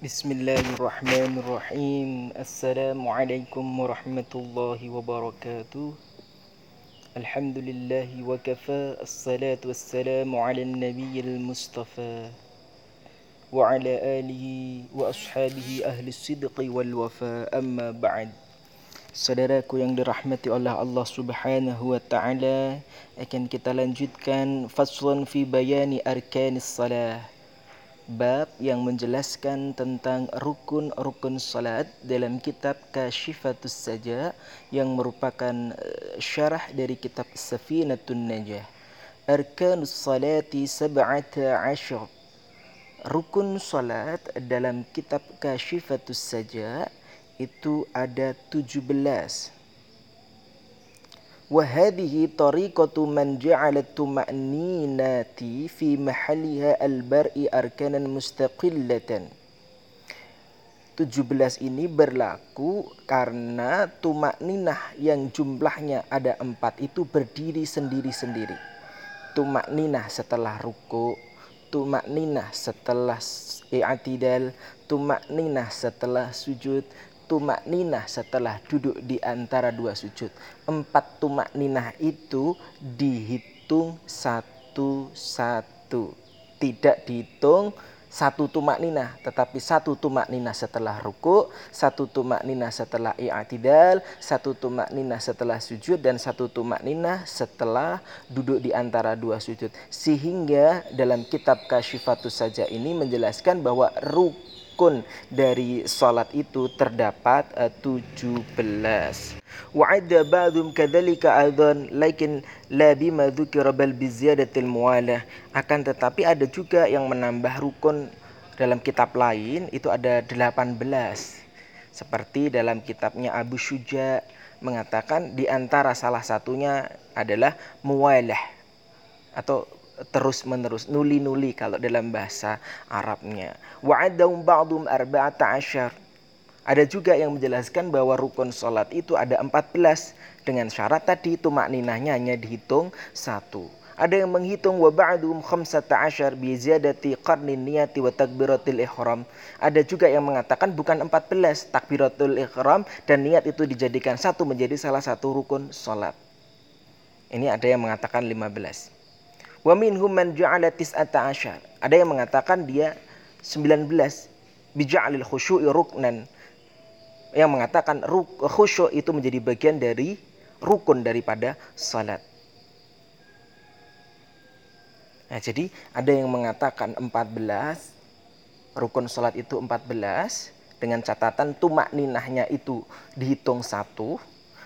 بسم الله الرحمن الرحيم. السلام عليكم ورحمة الله وبركاته. الحمد لله وكفى. الصلاة والسلام على النبي المصطفى وعلى آله وأصحابه أهل الصدق والوفاء. أما بعد Saudaraku yang dirahmati oleh Allah Subhanahu wa taala, akan kita lanjutkan faslun fi bayani arkanis salah. Bab yang menjelaskan tentang rukun-rukun salat dalam kitab Kashifatus Saja yang merupakan eh, syarah dari kitab Safinatun Najah. Arkanus salati sab'ata ashar. Rukun salat dalam kitab Kashifatus Saja itu ada 17. وهذه طريقة من جعل الطمأنينة في محلها البرء أركانا مستقلة 17 ini berlaku karena tumak ninah yang jumlahnya ada empat itu berdiri sendiri-sendiri. Tumak ninah setelah ruku, tumak ninah setelah i'tidal, tumak ninah setelah sujud, tumak ninah setelah duduk di antara dua sujud. Empat tumak ninah itu dihitung satu-satu. Tidak dihitung satu tumak ninah, tetapi satu tumak ninah setelah ruku, satu tumak ninah setelah i'tidal, satu tumak ninah setelah sujud, dan satu tumak ninah setelah duduk di antara dua sujud. Sehingga dalam kitab Kashifatus saja ini menjelaskan bahwa ruku rukun dari salat itu terdapat uh, 17. Wa'adda ba'dhum kadzalika aidan lakin la bima dzukira bal bi ziyadatil muwalah. Akan tetapi ada juga yang menambah rukun dalam kitab lain itu ada 18. Seperti dalam kitabnya Abu Syuja mengatakan di antara salah satunya adalah muwalah atau terus menerus nuli-nuli kalau dalam bahasa Arabnya. Wa'adahum ba'dum arba'ata asyar. Ada juga yang menjelaskan bahwa rukun sholat itu ada 14 dengan syarat tadi itu makninahnya hanya dihitung satu. Ada yang menghitung wa ba'dum khamsata asyar bi ziyadati qarnin niyati wa takbiratil ihram. Ada juga yang mengatakan bukan 14 takbiratul ihram dan niat itu dijadikan satu menjadi salah satu rukun sholat. Ini ada yang mengatakan 15. Wa minhum man ja'ala. Ada yang mengatakan dia 19 bija'alil khusyu'i ruknan. Yang mengatakan khusyuk itu menjadi bagian dari rukun daripada salat. Nah, jadi ada yang mengatakan 14 rukun salat itu 14 dengan catatan tumak ninahnya itu dihitung satu.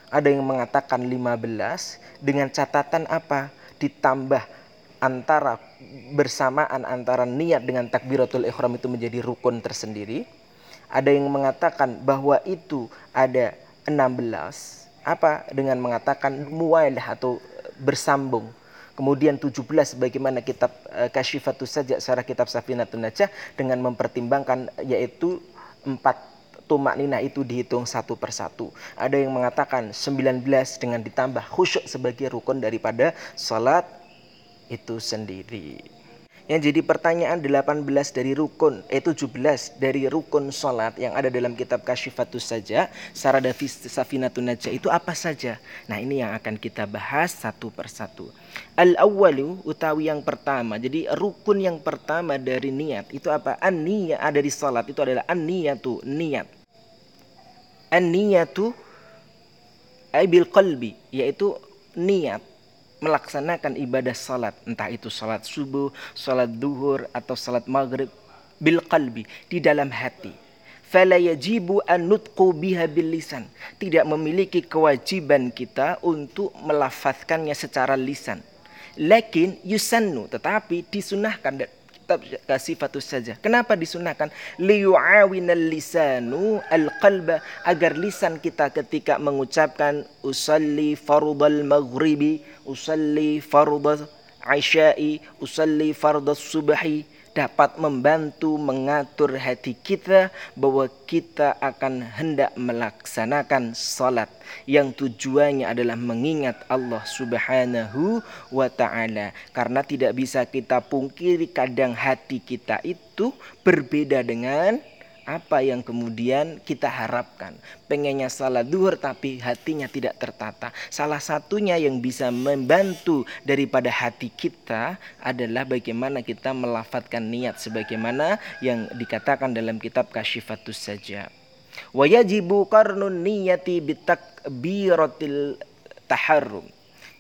Ada yang mengatakan 15 dengan catatan apa? Ditambah antara bersamaan antara niat dengan takbiratul ihram itu menjadi rukun tersendiri. Ada yang mengatakan bahwa itu ada 16 apa dengan mengatakan muwailah atau bersambung. Kemudian 17 bagaimana kitab uh, Kasyifatus saja secara kitab Safinatun Najah dengan mempertimbangkan yaitu empat tumak ninah itu dihitung satu persatu. Ada yang mengatakan 19 dengan ditambah khusyuk sebagai rukun daripada salat itu sendiri. Yang jadi pertanyaan 18 dari rukun, eh 17 dari rukun sholat yang ada dalam kitab Kashifatus saja, Sarada Safinatun Najah itu apa saja? Nah ini yang akan kita bahas satu persatu. Al-awwalu utawi yang pertama. Jadi rukun yang pertama dari niat itu apa? An-niyat ada di sholat itu adalah an-niyatu, niat. An-niyatu ay bil qalbi, yaitu niat melaksanakan ibadah salat entah itu salat subuh, salat duhur atau salat maghrib bil qalbi di dalam hati. Fala yajibu an nutqu biha bil lisan. Tidak memiliki kewajiban kita untuk melafazkannya secara lisan. Lakin yusannu tetapi disunahkan kitab kasifatus saja. Kenapa disunahkan? Liyu'awinal lisanu al-qalba agar lisan kita ketika mengucapkan usalli fardal maghribi, usalli fardal isya'i, usalli fardal subhi dapat membantu mengatur hati kita bahwa kita akan hendak melaksanakan salat. Yang tujuannya adalah mengingat Allah Subhanahu wa taala. Karena tidak bisa kita pungkiri kadang hati kita itu berbeda dengan apa yang kemudian kita harapkan. Pengennya salat duhur tapi hatinya tidak tertata. Salah satunya yang bisa membantu daripada hati kita adalah bagaimana kita melafatkan niat sebagaimana yang dikatakan dalam kitab Kasyifatus Saja. Wa yajibu qarnun niyati bitakbiratil taharrum.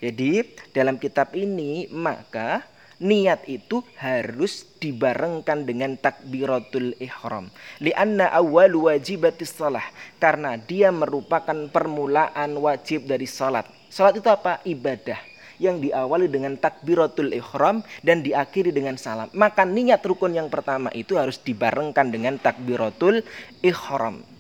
Jadi dalam kitab ini maka niat itu harus dibarengkan dengan takbiratul ihram. Lianna awal wajibatis salah. Karena dia merupakan permulaan wajib dari salat. Salat itu apa? Ibadah yang diawali dengan takbiratul ihram dan diakhiri dengan salam. Maka niat rukun yang pertama itu harus dibarengkan dengan takbiratul ihram.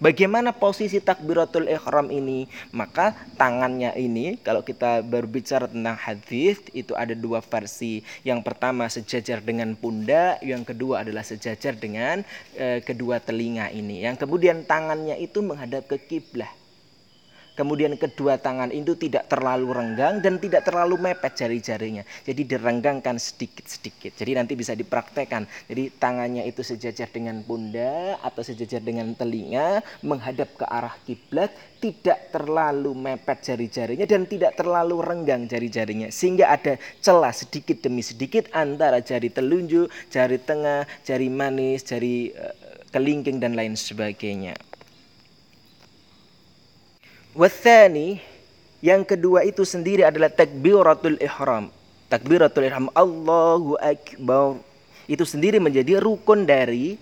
Bagaimana posisi takbiratul ihram ini? Maka tangannya ini kalau kita berbicara tentang hadis itu ada dua versi. Yang pertama sejajar dengan pundak, yang kedua adalah sejajar dengan e, kedua telinga ini. Yang kemudian tangannya itu menghadap ke kiblah. Kemudian kedua tangan itu tidak terlalu renggang dan tidak terlalu mepet jari-jarinya. Jadi direnggangkan sedikit-sedikit. Jadi nanti bisa dipraktekkan. Jadi tangannya itu sejajar dengan pundak atau sejajar dengan telinga menghadap ke arah kiblat, tidak terlalu mepet jari-jarinya dan tidak terlalu renggang jari-jarinya sehingga ada celah sedikit demi sedikit antara jari telunjuk, jari tengah, jari manis, jari uh, kelingking dan lain sebagainya. Wathani yang kedua itu sendiri adalah takbiratul ihram. Takbiratul ihram Allahu akbar. Itu sendiri menjadi rukun dari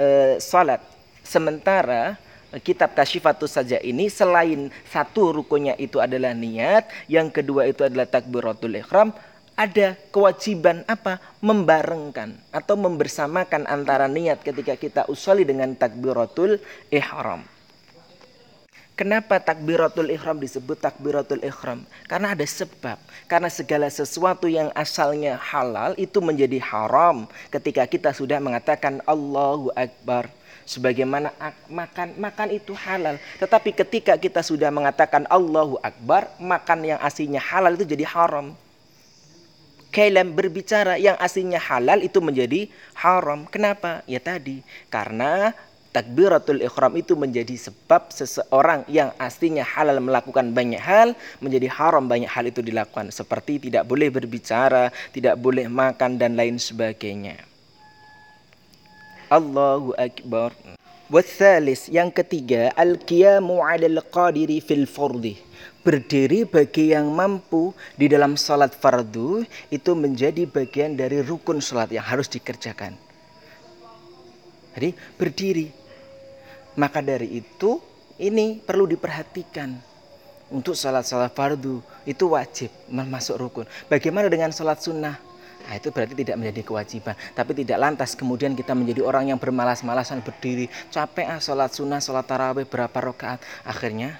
uh, salat. Sementara kitab Kasyifatus saja ini selain satu rukunnya itu adalah niat, yang kedua itu adalah takbiratul ihram, ada kewajiban apa? Membarengkan atau membersamakan antara niat ketika kita usali dengan takbiratul ihram. Kenapa takbiratul ihram disebut takbiratul ihram? Karena ada sebab. Karena segala sesuatu yang asalnya halal itu menjadi haram ketika kita sudah mengatakan Allahu Akbar. Sebagaimana makan makan itu halal, tetapi ketika kita sudah mengatakan Allahu Akbar, makan yang aslinya halal itu jadi haram. Kalam berbicara yang aslinya halal itu menjadi haram. Kenapa? Ya tadi, karena takbiratul ikhram itu menjadi sebab seseorang yang aslinya halal melakukan banyak hal menjadi haram banyak hal itu dilakukan seperti tidak boleh berbicara, tidak boleh makan dan lain sebagainya. Allahu akbar. Wasalis yang ketiga al-qiyamu 'alal qadiri fil fardhi. Berdiri bagi yang mampu di dalam salat fardu itu menjadi bagian dari rukun salat yang harus dikerjakan. Jadi berdiri maka dari itu ini perlu diperhatikan untuk salat-salat fardu itu wajib masuk rukun. Bagaimana dengan salat sunnah? Nah, itu berarti tidak menjadi kewajiban. Tapi tidak lantas kemudian kita menjadi orang yang bermalas-malasan berdiri. Capek ah sholat sunnah, sholat tarawih berapa rakaat. Akhirnya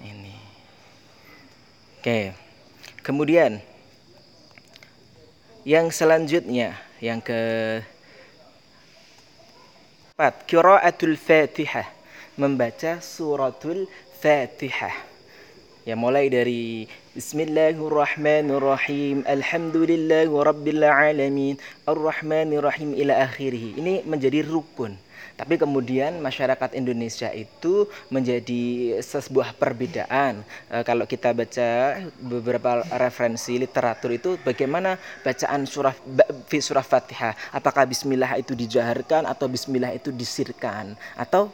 ini. Oke. Kemudian yang selanjutnya yang ke Empat, kiraatul Fatihah. Membaca suratul Fatihah. Ya mulai dari Bismillahirrahmanirrahim. Alhamdulillahi rabbil alamin. Arrahmanirrahim ila akhirih. Ini menjadi rukun. Tapi kemudian masyarakat Indonesia itu menjadi sebuah perbedaan. E, kalau kita baca beberapa referensi literatur itu bagaimana bacaan surah surah Fatihah. Apakah bismillah itu dijaharkan atau bismillah itu disirkan atau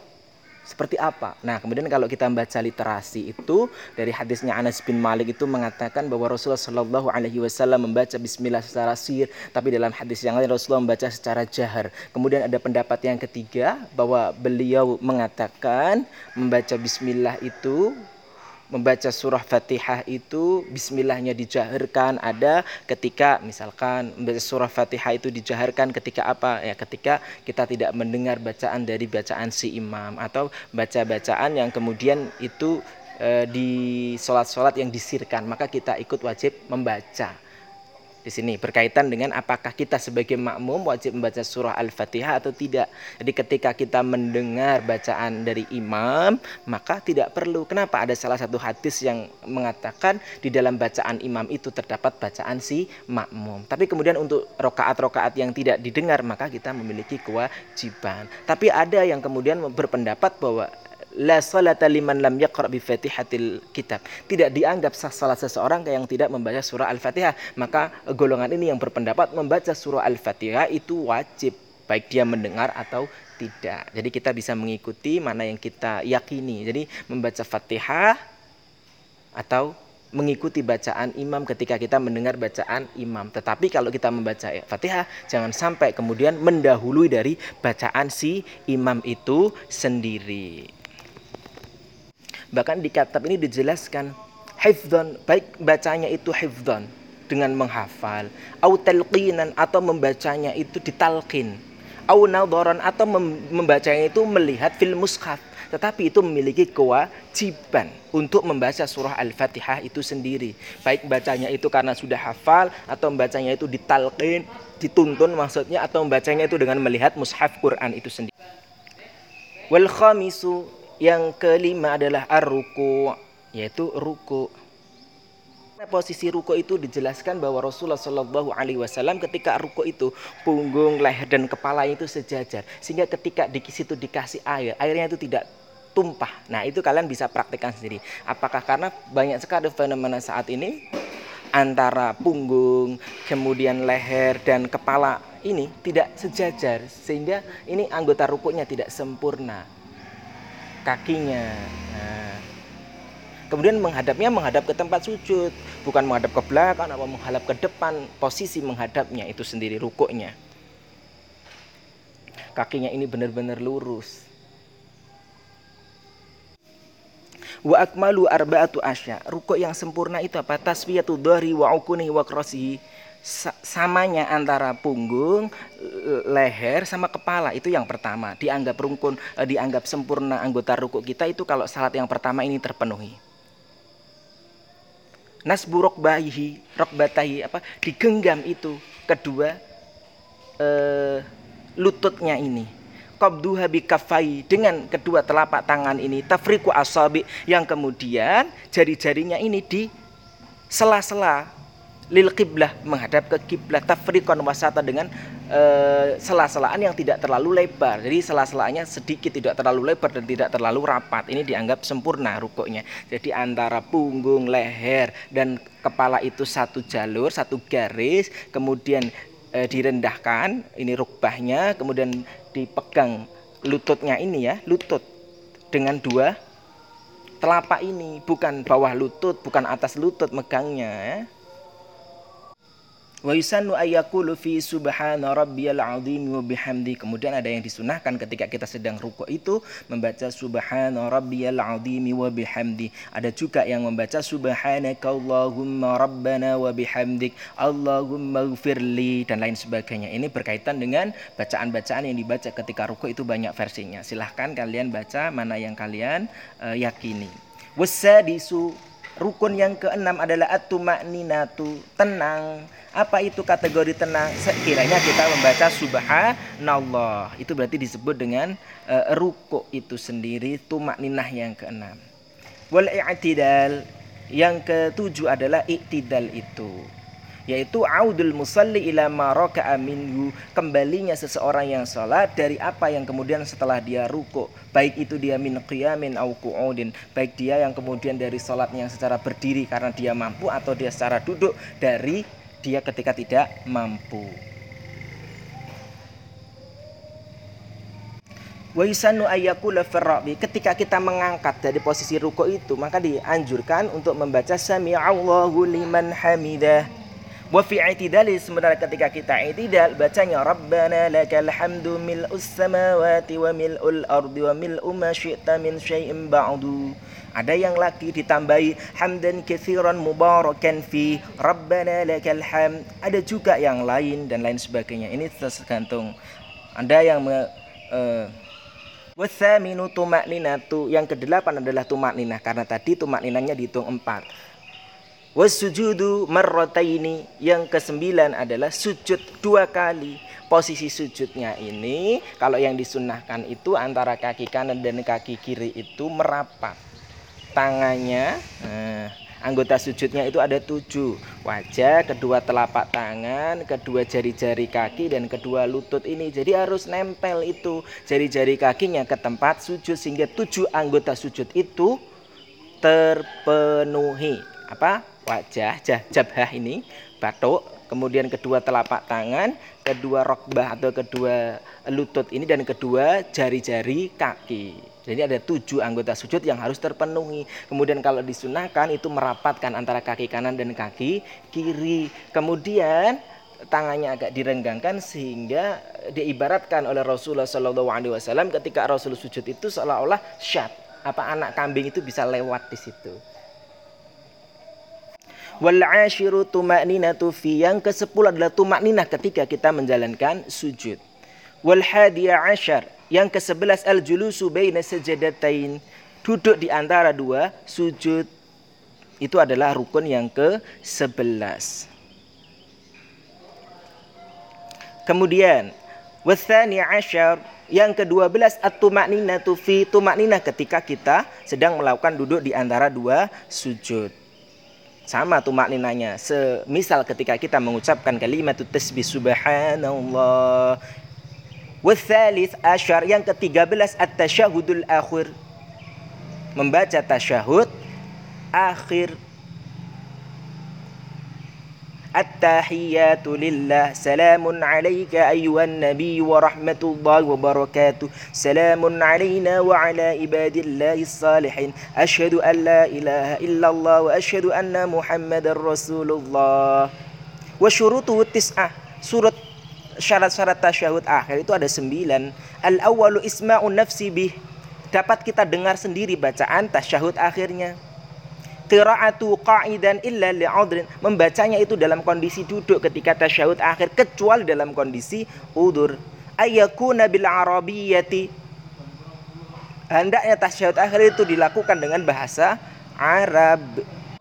seperti apa? Nah, kemudian kalau kita membaca literasi itu dari hadisnya Anas bin Malik itu mengatakan bahwa Rasulullah Shallallahu Alaihi Wasallam membaca Bismillah secara sir, tapi dalam hadis yang lain Rasulullah membaca secara jahar. Kemudian ada pendapat yang ketiga bahwa beliau mengatakan membaca Bismillah itu membaca surah Fatihah itu bismillahnya dijaharkan. Ada ketika misalkan membaca surah Fatihah itu dijaharkan ketika apa? Ya ketika kita tidak mendengar bacaan dari bacaan si imam atau baca bacaan yang kemudian itu e, di sholat-sholat yang disirkan. Maka kita ikut wajib membaca di sini berkaitan dengan apakah kita sebagai makmum wajib membaca surah Al-Fatihah atau tidak. Jadi ketika kita mendengar bacaan dari imam, maka tidak perlu. Kenapa? Ada salah satu hadis yang mengatakan di dalam bacaan imam itu terdapat bacaan si makmum. Tapi kemudian untuk rokaat-rokaat yang tidak didengar, maka kita memiliki kewajiban. Tapi ada yang kemudian berpendapat bahwa la salata liman lam yaqra bi fatihatil kitab. Tidak dianggap sah salat seseorang yang tidak membaca surah Al-Fatihah. Maka golongan ini yang berpendapat membaca surah Al-Fatihah itu wajib baik dia mendengar atau tidak. Jadi kita bisa mengikuti mana yang kita yakini. Jadi membaca Fatihah atau mengikuti bacaan imam ketika kita mendengar bacaan imam. Tetapi kalau kita membaca Fatihah, jangan sampai kemudian mendahului dari bacaan si imam itu sendiri. Bahkan di kitab ini dijelaskan hifdzan, baik bacanya itu hifdzan dengan menghafal, au talqinan atau membacanya itu ditalqin, au nadharan atau membacanya itu melihat fil mushaf. Tetapi itu memiliki kewajiban untuk membaca surah Al-Fatihah itu sendiri. Baik bacanya itu karena sudah hafal atau membacanya itu ditalqin, dituntun maksudnya atau membacanya itu dengan melihat mushaf Quran itu sendiri. Wal khamisu yang kelima adalah ar-ruku, yaitu ruku. Posisi ruku itu dijelaskan bahwa Rasulullah Shallallahu Alaihi Wasallam ketika ruku itu punggung, leher dan kepala itu sejajar, sehingga ketika di situ dikasih air, airnya itu tidak tumpah. Nah itu kalian bisa praktekkan sendiri. Apakah karena banyak sekali fenomena saat ini antara punggung, kemudian leher dan kepala ini tidak sejajar, sehingga ini anggota rukunya tidak sempurna kakinya. Nah, kemudian menghadapnya menghadap ke tempat sujud, bukan menghadap ke belakang atau menghadap ke depan. Posisi menghadapnya itu sendiri rukuknya. Kakinya ini benar-benar lurus. Wa akmalu arba'atu asya. Rukuk yang sempurna itu apa? Tasfiyatu dhari wa ukuni wa krasihi samanya antara punggung, leher sama kepala itu yang pertama. Dianggap rukun eh, dianggap sempurna anggota ruku kita itu kalau salat yang pertama ini terpenuhi. Nasbu rokbahi, rokbatahi apa digenggam itu. Kedua eh, lututnya ini. Qabduha kafai dengan kedua telapak tangan ini. Tafriku asabi yang kemudian jari-jarinya ini di sela-sela lil kiblah menghadap ke kiblat tafriqan wasata dengan uh, sela-selaan yang tidak terlalu lebar. Jadi sela-selaannya sedikit tidak terlalu lebar dan tidak terlalu rapat. Ini dianggap sempurna rukuknya. Jadi antara punggung, leher dan kepala itu satu jalur, satu garis, kemudian uh, direndahkan, ini rukbahnya, kemudian dipegang lututnya ini ya, lutut dengan dua telapak ini, bukan bawah lutut, bukan atas lutut megangnya ya. Wa yusannu ayyakulu fi subhana rabbiyal bihamdi. Kemudian ada yang disunahkan ketika kita sedang rukuk itu membaca subhana rabbiyal azim wa bihamdi. Ada juga yang membaca subhanaka allahumma rabbana wa bihamdik allahumma dan lain sebagainya. Ini berkaitan dengan bacaan-bacaan yang dibaca ketika rukuk itu banyak versinya. Silahkan kalian baca mana yang kalian uh, yakini. Wasadisu rukun yang keenam adalah at-tumaninatu, tenang apa itu kategori tenang? Sekiranya kita membaca subhanallah. Itu berarti disebut dengan uh, ruku itu sendiri tumak ninah yang keenam. Wal yang ketujuh adalah i'tidal itu yaitu audul musalli ila ma raka'a minhu kembalinya seseorang yang salat dari apa yang kemudian setelah dia ruku baik itu dia min qiyamin au qu'udin baik dia yang kemudian dari salatnya secara berdiri karena dia mampu atau dia secara duduk dari dia ketika tidak mampu. Ketika kita mengangkat dari posisi ruko itu maka dianjurkan untuk membaca sami'allahu liman hamidah. Wa fi i'tidali sebenarnya ketika kita i'tidal bacanya Rabbana lakal hamdu mil'us samawati wa mil'ul ardi wa mil'u ma syi'ta min syai'in ba'du. Ada yang lagi ditambahi hamdan katsiran mubarakan fi rabbana lakal ham. Ada juga yang lain dan lain sebagainya. Ini tergantung. Ada yang me, uh, Wasaminu tumak ninatu Yang kedelapan adalah tumak ninah Karena tadi tumak ninahnya dihitung empat Wasujudu marrotaini yang kesembilan adalah sujud dua kali. Posisi sujudnya ini kalau yang disunahkan itu antara kaki kanan dan kaki kiri itu merapat. Tangannya nah, anggota sujudnya itu ada tujuh wajah kedua telapak tangan kedua jari-jari kaki dan kedua lutut ini jadi harus nempel itu jari-jari kakinya ke tempat sujud sehingga tujuh anggota sujud itu terpenuhi apa wajah jabhah ini batuk kemudian kedua telapak tangan kedua rokbah atau kedua lutut ini dan kedua jari-jari kaki. Jadi ada tujuh anggota sujud yang harus terpenuhi. Kemudian kalau disunahkan itu merapatkan antara kaki kanan dan kaki kiri. Kemudian tangannya agak direnggangkan sehingga diibaratkan oleh Rasulullah SAW ketika Rasul sujud itu seolah-olah syat apa anak kambing itu bisa lewat di situ Wal ashiru tuma'ninatu fi. Yang ke-10 adalah tumakninah ketika kita menjalankan sujud. Wal hadiya ashar yang ke-11 al julusu baina sajadatain. Duduk di antara dua sujud. Itu adalah rukun yang ke-11. Kemudian wathani ashar yang ke-12 at-tumakninatu fi. Tumakninah ketika kita sedang melakukan duduk di antara dua sujud sama tuh makninanya. Semisal ketika kita mengucapkan kalimat tasbih subhanallah. Wathalith asyar yang ke-13 at-tasyahudul akhir. Membaca tasyahud akhir التحيات لله. سلام عليك أيها النبي ورحمة الله وبركاته. سلام علينا وعلى عباد الله الصالحين. أشهد أن لا إله إلا الله وأشهد أن محمد رسول الله. وشروطه التسعة. سورة syarat-syarat tasyahud akhir itu ada sembilan. Al awalu isma'un nafsi bih. Dapat kita dengar sendiri bacaan tasyahud akhirnya. Qiraatu qa'idan illa li'udrin. Membacanya itu dalam kondisi duduk ketika tasyahud akhir kecuali dalam kondisi udur. Ayyakuna bil arabiyyati. Hendaknya tasyahud akhir itu dilakukan dengan bahasa Arab.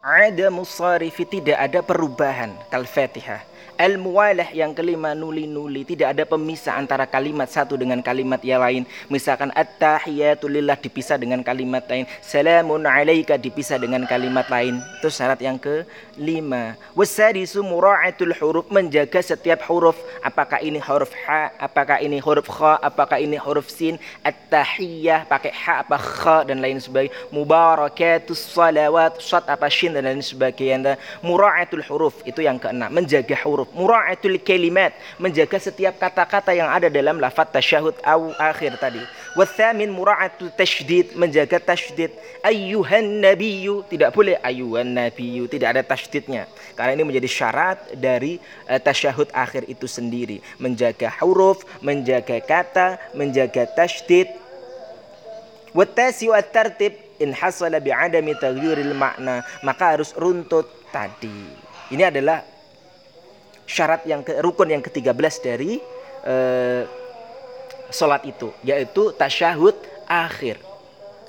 Ada musarifi tidak ada perubahan. Kal fatihah al muwalah yang kelima nuli-nuli. Tidak ada pemisah antara kalimat satu dengan kalimat yang lain. Misalkan at-tahiyatu dipisah dengan kalimat lain. Salamun alaika dipisah dengan kalimat lain. Itu syarat yang kelima. Wasadisu mura'atul huruf menjaga setiap huruf. Apakah ini huruf ha apakah ini huruf kha apakah ini huruf sin? At-tahiyah pakai ha apa kha dan lain sebagainya. Mubarakatus salawat shat apa shin dan lain sebagainya. Mura'atul huruf itu yang keenam. Menjaga huruf mura'atul kalimat menjaga setiap kata-kata yang ada dalam lafaz tasyahud aw akhir tadi. Wathamin mura'atul tasydid menjaga tasydid. Ayyuhan nabiyyu tidak boleh ayyuhan nabiyyu tidak ada tasydidnya. Karena ini menjadi syarat dari uh, tasyahud akhir itu sendiri. Menjaga huruf menjaga kata menjaga tasydid. Watasi wa tartib in hasala bi'adami taghyiril makna maka harus runtut tadi. Ini adalah syarat yang ke, rukun yang ke-13 dari uh, sholat itu yaitu tasyahud akhir.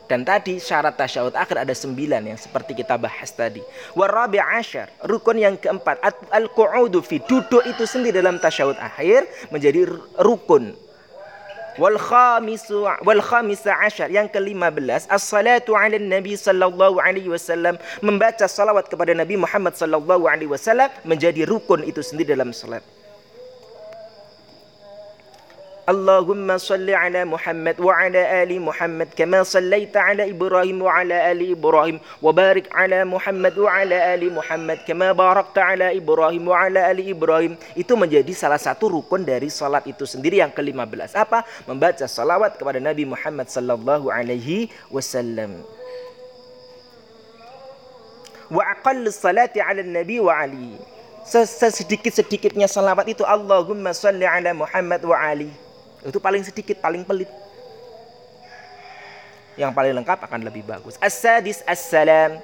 Dan tadi syarat tasyahud akhir ada sembilan yang seperti kita bahas tadi. Warabi asyar rukun yang keempat al-qu'udu fi duduk itu sendiri dalam tasyahud akhir menjadi rukun wal khamisu wal khamisa yang ke-15 as-salatu 'ala nabi sallallahu alaihi wasallam. Membaca salawat kepada Nabi Muhammad sallallahu alaihi wasallam menjadi rukun itu sendiri dalam salat اللهم صل على محمد وعلى آل محمد كما صليت على إبراهيم وعلى آل إبراهيم وبارك على محمد وعلى آل محمد كما باركت على إبراهيم وعلى آل إبراهيم itu menjadi salah satu rukun dari salat itu sendiri yang ke-15 apa membaca salawat kepada Nabi Muhammad sallallahu alaihi wasallam wa aqall salati ala nabi wa ali sesedikit-sedikitnya salawat itu Allahumma salli ala Muhammad wa ali itu paling sedikit, paling pelit. Yang paling lengkap akan lebih bagus. As-sadis as-salam.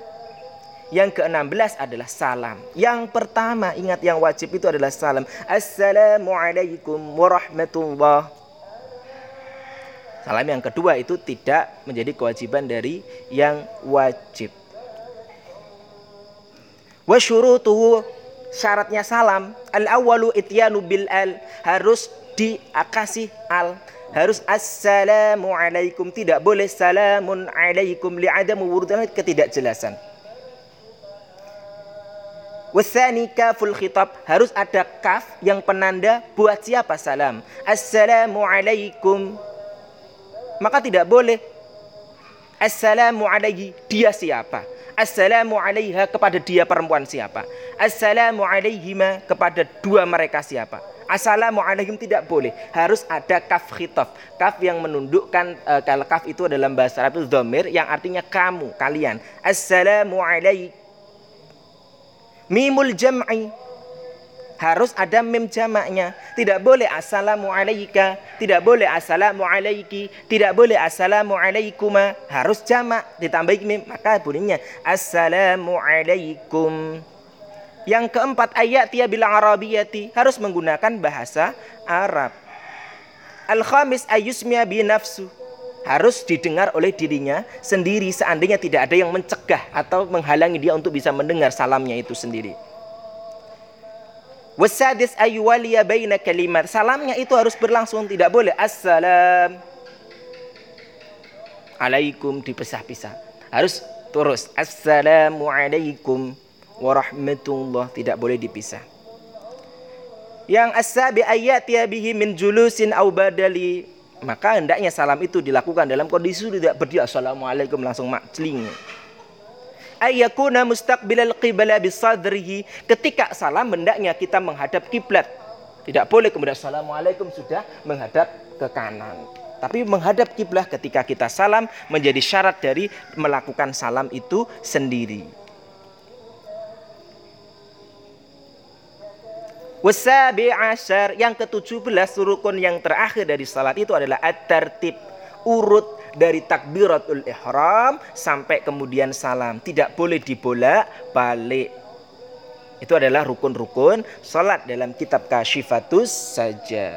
Yang ke-16 adalah salam. Yang pertama ingat yang wajib itu adalah salam. Assalamualaikum warahmatullah. Salam yang kedua itu tidak menjadi kewajiban dari yang wajib. Wa syurutuhu syaratnya salam al awalu ityanu bil al harus dikasih al harus assalamu alaikum tidak boleh salamun alaikum li'adamu wurudan ketidakjelasan Wasani kaful khitab harus ada kaf yang penanda buat siapa salam. Assalamu alaikum. Maka tidak boleh Assalamu alaihi dia siapa? Assalamu alaiha kepada dia perempuan siapa? Assalamu alaihima kepada dua mereka siapa? Assalamu alaihim tidak boleh. Harus ada kaf khitab. Kaf yang menundukkan uh, kaf itu dalam bahasa Arab itu dhamir yang artinya kamu, kalian. Assalamu alaikum Mimul jam'i harus ada mim jamaknya. Tidak boleh assalamu alaika, tidak boleh assalamu alaiki, tidak boleh assalamu alaikuma. Harus jamak ditambah mim, maka bunyinya assalamu alaikum. Yang keempat ayat ya bilang arabiyati harus menggunakan bahasa Arab. Al-khamis ayusmiya bi nafsu harus didengar oleh dirinya sendiri seandainya tidak ada yang mencegah atau menghalangi dia untuk bisa mendengar salamnya itu sendiri. Wasadis ayyuwaliya baina kalimat. Salamnya itu harus berlangsung, tidak boleh assalam alaikum dipisah-pisah. Harus terus assalamu alaikum warahmatullah tidak boleh dipisah. Yang asabi ayat ya bihi min julusin au badali. Maka hendaknya salam itu dilakukan dalam kondisi tidak berdiri. Assalamualaikum langsung makceling ayyakuna mustaqbilal qibla bisadrihi. Ketika salam hendaknya kita menghadap kiblat. Tidak boleh kemudian assalamualaikum sudah menghadap ke kanan. Tapi menghadap kiblat ketika kita salam menjadi syarat dari melakukan salam itu sendiri Wasabi asyar yang ke-17 rukun yang terakhir dari salat itu adalah at-tertib urut dari takbiratul ihram sampai kemudian salam. Tidak boleh dibolak balik. Itu adalah rukun-rukun salat dalam kitab kasyifatus saja